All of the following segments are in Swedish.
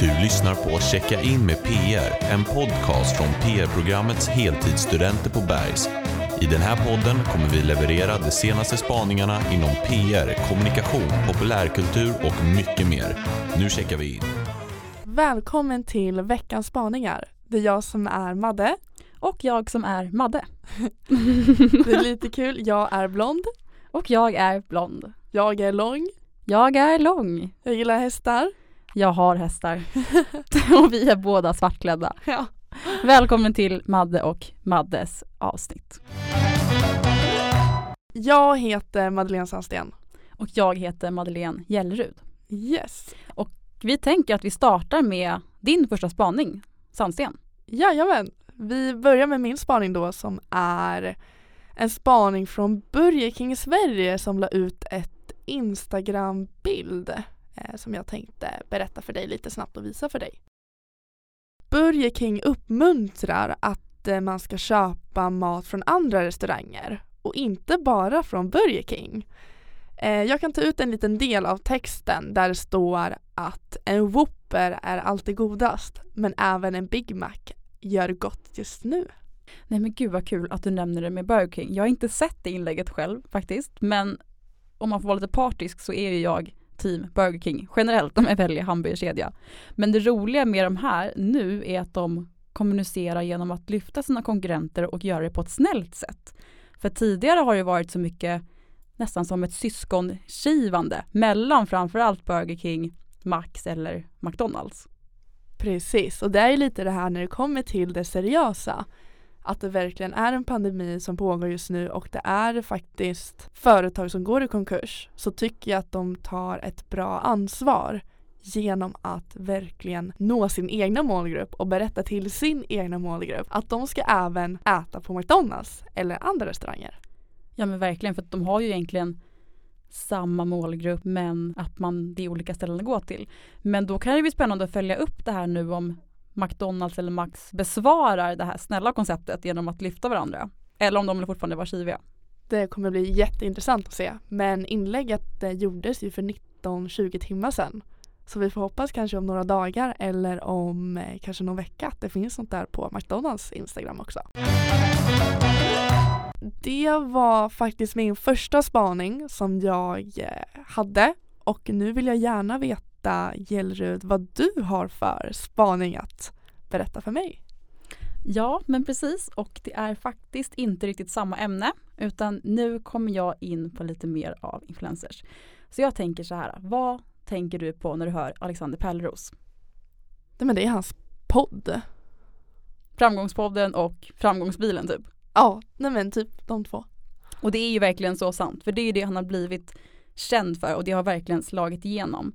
Du lyssnar på Checka in med PR, en podcast från PR-programmets heltidsstudenter på Bergs. I den här podden kommer vi leverera de senaste spaningarna inom PR, kommunikation, populärkultur och mycket mer. Nu checkar vi in. Välkommen till veckans spaningar. Det är jag som är Madde. Och jag som är Madde. Det är lite kul. Jag är blond. Och jag är blond. Jag är lång. Jag är lång. Jag gillar hästar. Jag har hästar. och vi är båda svartklädda. Ja. Välkommen till Madde och Maddes avsnitt. Jag heter Madeleine Sandsten. Och jag heter Madeleine Gällerud. Yes. Vi tänker att vi startar med din första spaning, Sandsten. Jajamän. Vi börjar med min spaning då som är en spaning från Burger King Sverige som la ut ett Instagram-bild Eh, som jag tänkte berätta för dig lite snabbt och visa för dig. Burger King uppmuntrar att eh, man ska köpa mat från andra restauranger och inte bara från Burger King. Eh, jag kan ta ut en liten del av texten där det står att en Whopper är alltid godast men även en Big Mac gör gott just nu. Nej men gud vad kul att du nämner det med Burger King. Jag har inte sett det inlägget själv faktiskt men om man får vara lite partisk så är ju jag team Burger King generellt om jag väljer hamburgerkedja. Men det roliga med de här nu är att de kommunicerar genom att lyfta sina konkurrenter och göra det på ett snällt sätt. För tidigare har det varit så mycket nästan som ett syskonkivande mellan framförallt Burger King, Max eller McDonalds. Precis, och det är lite det här när det kommer till det seriösa. Att det verkligen är en pandemi som pågår just nu och det är faktiskt företag som går i konkurs så tycker jag att de tar ett bra ansvar genom att verkligen nå sin egna målgrupp och berätta till sin egna målgrupp att de ska även äta på McDonalds eller andra restauranger. Ja men verkligen för att de har ju egentligen samma målgrupp men att man, det är olika ställen att gå till. Men då kan det bli spännande att följa upp det här nu om McDonalds eller Max besvarar det här snälla konceptet genom att lyfta varandra. Eller om de fortfarande var kiviga. Det kommer bli jätteintressant att se men inlägget gjordes ju för 19-20 timmar sedan. Så vi får hoppas kanske om några dagar eller om eh, kanske någon vecka att det finns något där på McDonalds Instagram också. Det var faktiskt min första spaning som jag eh, hade och nu vill jag gärna veta Gelrud vad du har för spaning att berätta för mig. Ja, men precis och det är faktiskt inte riktigt samma ämne utan nu kommer jag in på lite mer av influencers. Så jag tänker så här, vad tänker du på när du hör Alexander Pärleros? Nej men det är hans podd. Framgångspodden och Framgångsbilen typ. Ja, nej men typ de två. Och det är ju verkligen så sant, för det är ju det han har blivit känd för och det har verkligen slagit igenom.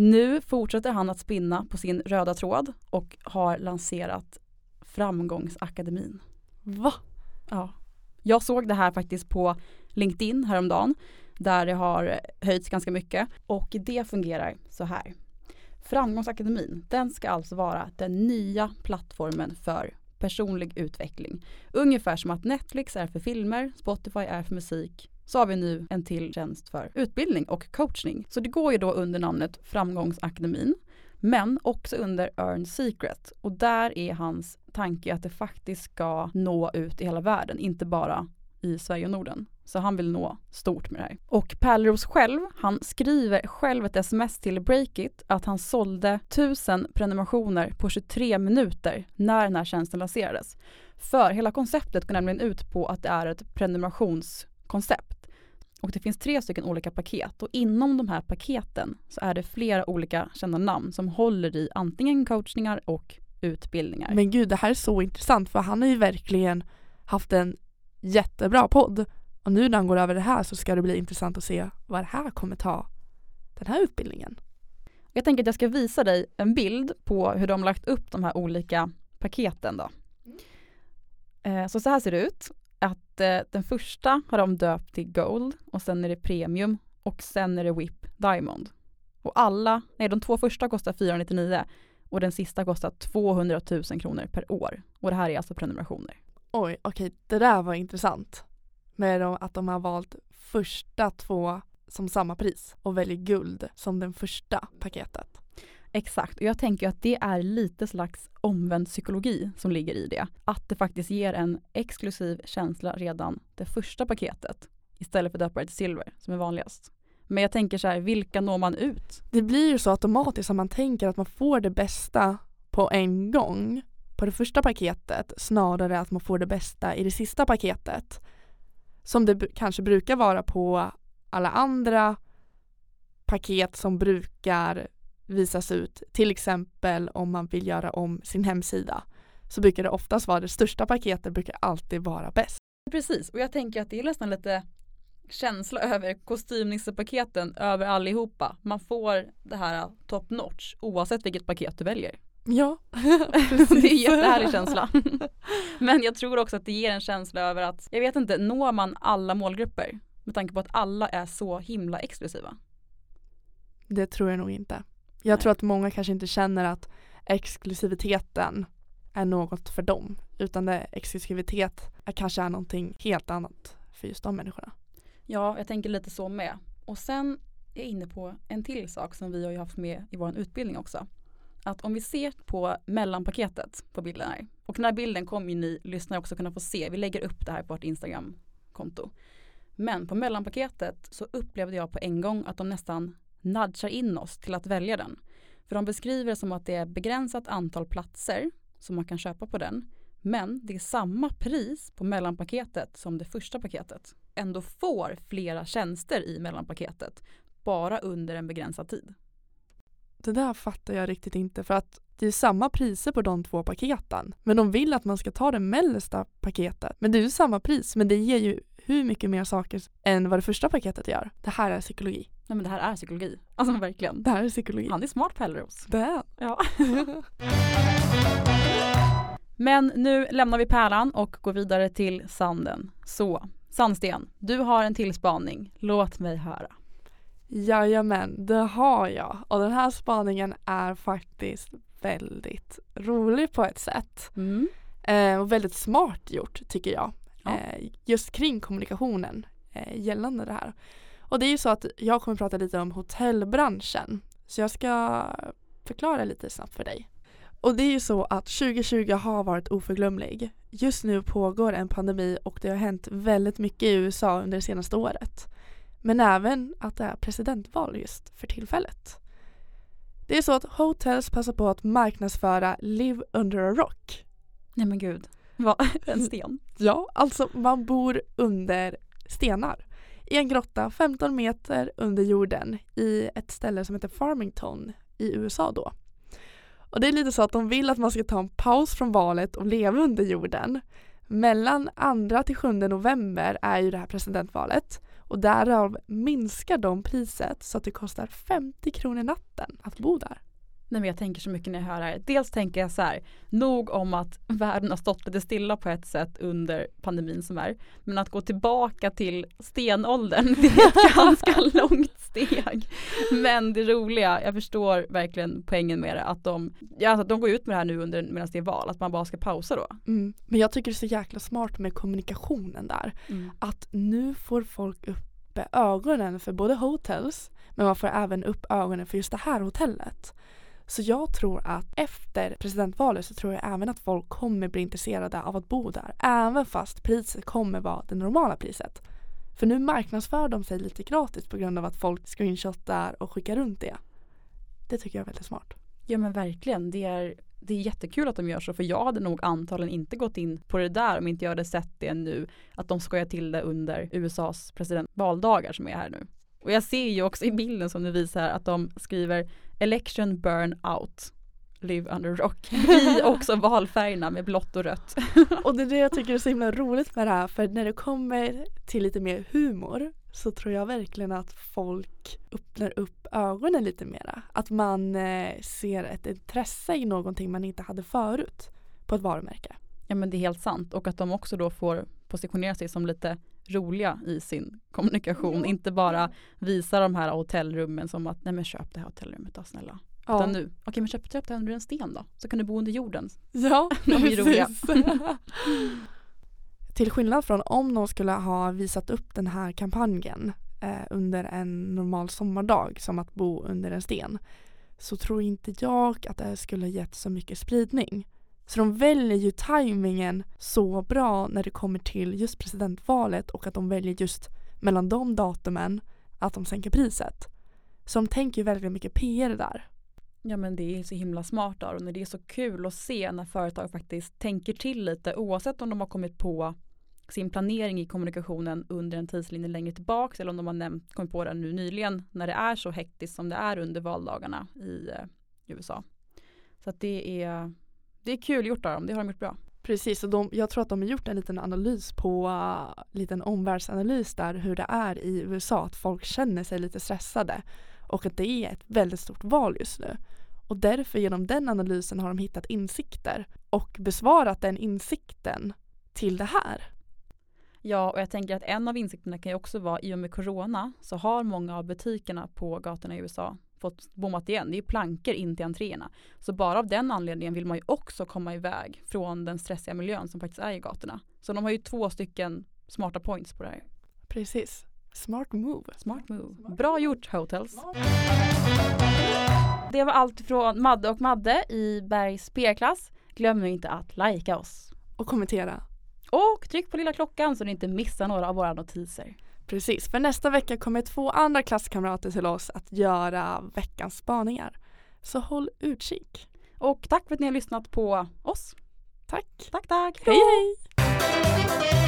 Nu fortsätter han att spinna på sin röda tråd och har lanserat Framgångsakademin. Va? Ja. Jag såg det här faktiskt på LinkedIn häromdagen där det har höjts ganska mycket och det fungerar så här. Framgångsakademin, den ska alltså vara den nya plattformen för personlig utveckling. Ungefär som att Netflix är för filmer, Spotify är för musik, så har vi nu en till tjänst för utbildning och coachning. Så det går ju då under namnet Framgångsakademin, men också under Earn Secret. Och där är hans tanke att det faktiskt ska nå ut i hela världen, inte bara i Sverige och Norden. Så han vill nå stort med det här. Och Pärleros själv, han skriver själv ett sms till Breakit att han sålde 1000 prenumerationer på 23 minuter när den här tjänsten lanserades. För hela konceptet går nämligen ut på att det är ett prenumerationskoncept. Och det finns tre stycken olika paket och inom de här paketen så är det flera olika kända namn som håller i antingen coachningar och utbildningar. Men gud det här är så intressant för han har ju verkligen haft en jättebra podd och nu när han går över det här så ska det bli intressant att se vad det här kommer ta den här utbildningen. Jag tänker att jag ska visa dig en bild på hur de lagt upp de här olika paketen då. Eh, så så här ser det ut. Eh, den första har de döpt till Gold och sen är det Premium och sen är det Whip Diamond. Och alla, nej de två första kostar 499 och den sista kostar 200 000 kronor per år. Och det här är alltså prenumerationer. Oj, okej, det där var intressant. Med att de har valt första två som samma pris och väljer guld som den första paketet. Exakt, och jag tänker att det är lite slags omvänd psykologi som ligger i det. Att det faktiskt ger en exklusiv känsla redan det första paketet istället för det till Silver som är vanligast. Men jag tänker så här, vilka når man ut? Det blir ju så automatiskt att man tänker att man får det bästa på en gång på det första paketet snarare att man får det bästa i det sista paketet. Som det kanske brukar vara på alla andra paket som brukar visas ut. Till exempel om man vill göra om sin hemsida så brukar det oftast vara det största paketet brukar alltid vara bäst. Precis, och jag tänker att det är nästan lite känsla över kostymnissepaketen över allihopa. Man får det här top notch oavsett vilket paket du väljer. Ja, det är en jättehärlig känsla. Men jag tror också att det ger en känsla över att, jag vet inte, når man alla målgrupper? Med tanke på att alla är så himla exklusiva. Det tror jag nog inte. Jag Nej. tror att många kanske inte känner att exklusiviteten är något för dem. Utan det exklusivitet är kanske är någonting helt annat för just de människorna. Ja, jag tänker lite så med. Och sen är jag inne på en till sak som vi har haft med i vår utbildning också. Att om vi ser på mellanpaketet på bilden här. Och den här bilden kommer ju ni lyssnare också kunna få se. Vi lägger upp det här på vårt Instagram-konto. Men på mellanpaketet så upplevde jag på en gång att de nästan nudgar in oss till att välja den. För de beskriver det som att det är begränsat antal platser som man kan köpa på den. Men det är samma pris på mellanpaketet som det första paketet. Ändå får flera tjänster i mellanpaketet bara under en begränsad tid. Det där fattar jag riktigt inte för att det är samma priser på de två paketen. Men de vill att man ska ta det mellersta paketet. Men det är ju samma pris men det ger ju hur mycket mer saker än vad det första paketet gör. Det här är psykologi. Nej men det här är psykologi. Alltså verkligen. Det här är psykologi. Han är smart Pärleros. Det är Ja. men nu lämnar vi pärlan och går vidare till sanden. Så, Sandsten, du har en till spaning. Låt mig höra. Jajamän, det har jag. Och den här spaningen är faktiskt väldigt rolig på ett sätt. Mm. Eh, och väldigt smart gjort tycker jag. Ja. Eh, just kring kommunikationen eh, gällande det här. Och det är ju så att jag kommer prata lite om hotellbranschen. Så jag ska förklara lite snabbt för dig. Och det är ju så att 2020 har varit oförglömlig. Just nu pågår en pandemi och det har hänt väldigt mycket i USA under det senaste året. Men även att det är presidentval just för tillfället. Det är så att Hotels passar på att marknadsföra Live under a rock. Nej men gud, vad, en sten? ja, alltså man bor under stenar i en grotta 15 meter under jorden i ett ställe som heter Farmington i USA då. Och det är lite så att de vill att man ska ta en paus från valet och leva under jorden. Mellan 2 till 7 november är ju det här presidentvalet och därav minskar de priset så att det kostar 50 kronor natten att bo där. Nej men jag tänker så mycket när jag hör det här. Dels tänker jag så här, nog om att världen har stått lite stilla på ett sätt under pandemin som är. Men att gå tillbaka till stenåldern, det är ett ganska långt steg. Men det roliga, jag förstår verkligen poängen med det, att de, ja, att de går ut med det här nu under, medan det är val, att man bara ska pausa då. Mm. Men jag tycker det är så jäkla smart med kommunikationen där. Mm. Att nu får folk upp ögonen för både hotels men man får även upp ögonen för just det här hotellet. Så jag tror att efter presidentvalet så tror jag även att folk kommer bli intresserade av att bo där. Även fast priset kommer vara det normala priset. För nu marknadsför de sig lite gratis på grund av att folk screenshotar och skickar runt det. Det tycker jag är väldigt smart. Ja men verkligen. Det är, det är jättekul att de gör så för jag hade nog antagligen inte gått in på det där om inte jag hade sett det nu. Att de skojar till det under USAs presidentvaldagar som är här nu. Och jag ser ju också i bilden som du visar att de skriver election burn out live under rock i också valfärgerna med blått och rött. och det är det jag tycker är så himla roligt med det här för när det kommer till lite mer humor så tror jag verkligen att folk öppnar upp ögonen lite mera. Att man eh, ser ett intresse i någonting man inte hade förut på ett varumärke. Ja men det är helt sant och att de också då får positionera sig som lite roliga i sin kommunikation. Ja. Inte bara visa de här hotellrummen som att nej men köp det här hotellrummet då snälla. Ja. Utan nu, okej men köp, köp det under en sten då. Så kan du bo under jorden. Ja, de är roliga. Till skillnad från om de skulle ha visat upp den här kampanjen eh, under en normal sommardag som att bo under en sten. så tror inte jag att det skulle gett så mycket spridning. Så de väljer ju tajmingen så bra när det kommer till just presidentvalet och att de väljer just mellan de datumen att de sänker priset. Så de tänker ju väldigt mycket PR där. Ja men det är så himla smart Aron och det är så kul att se när företag faktiskt tänker till lite oavsett om de har kommit på sin planering i kommunikationen under en tidslinje längre tillbaks eller om de har nämnt, kommit på den nu nyligen när det är så hektiskt som det är under valdagarna i eh, USA. Så att det är, det är kul gjort av dem, det har de gjort bra. Precis, och de, jag tror att de har gjort en liten analys på, uh, liten omvärldsanalys där hur det är i USA, att folk känner sig lite stressade och att det är ett väldigt stort val just nu. Och därför genom den analysen har de hittat insikter och besvarat den insikten till det här. Ja, och jag tänker att en av insikterna kan ju också vara i och med corona så har många av butikerna på gatorna i USA fått bommat igen. Det är plankor in till entréerna. Så bara av den anledningen vill man ju också komma iväg från den stressiga miljön som faktiskt är i gatorna. Så de har ju två stycken smarta points på det här. Precis. Smart move. Smart move. Bra gjort Hotels. Det var allt från Madde och Madde i Bergs PR-klass. Glöm nu inte att likea oss. Och kommentera. Och tryck på lilla klockan så ni inte missar några av våra notiser. Precis, för nästa vecka kommer två andra klasskamrater till oss att göra veckans spaningar. Så håll utkik. Och tack för att ni har lyssnat på oss. Tack. Tack, tack. Hej hej!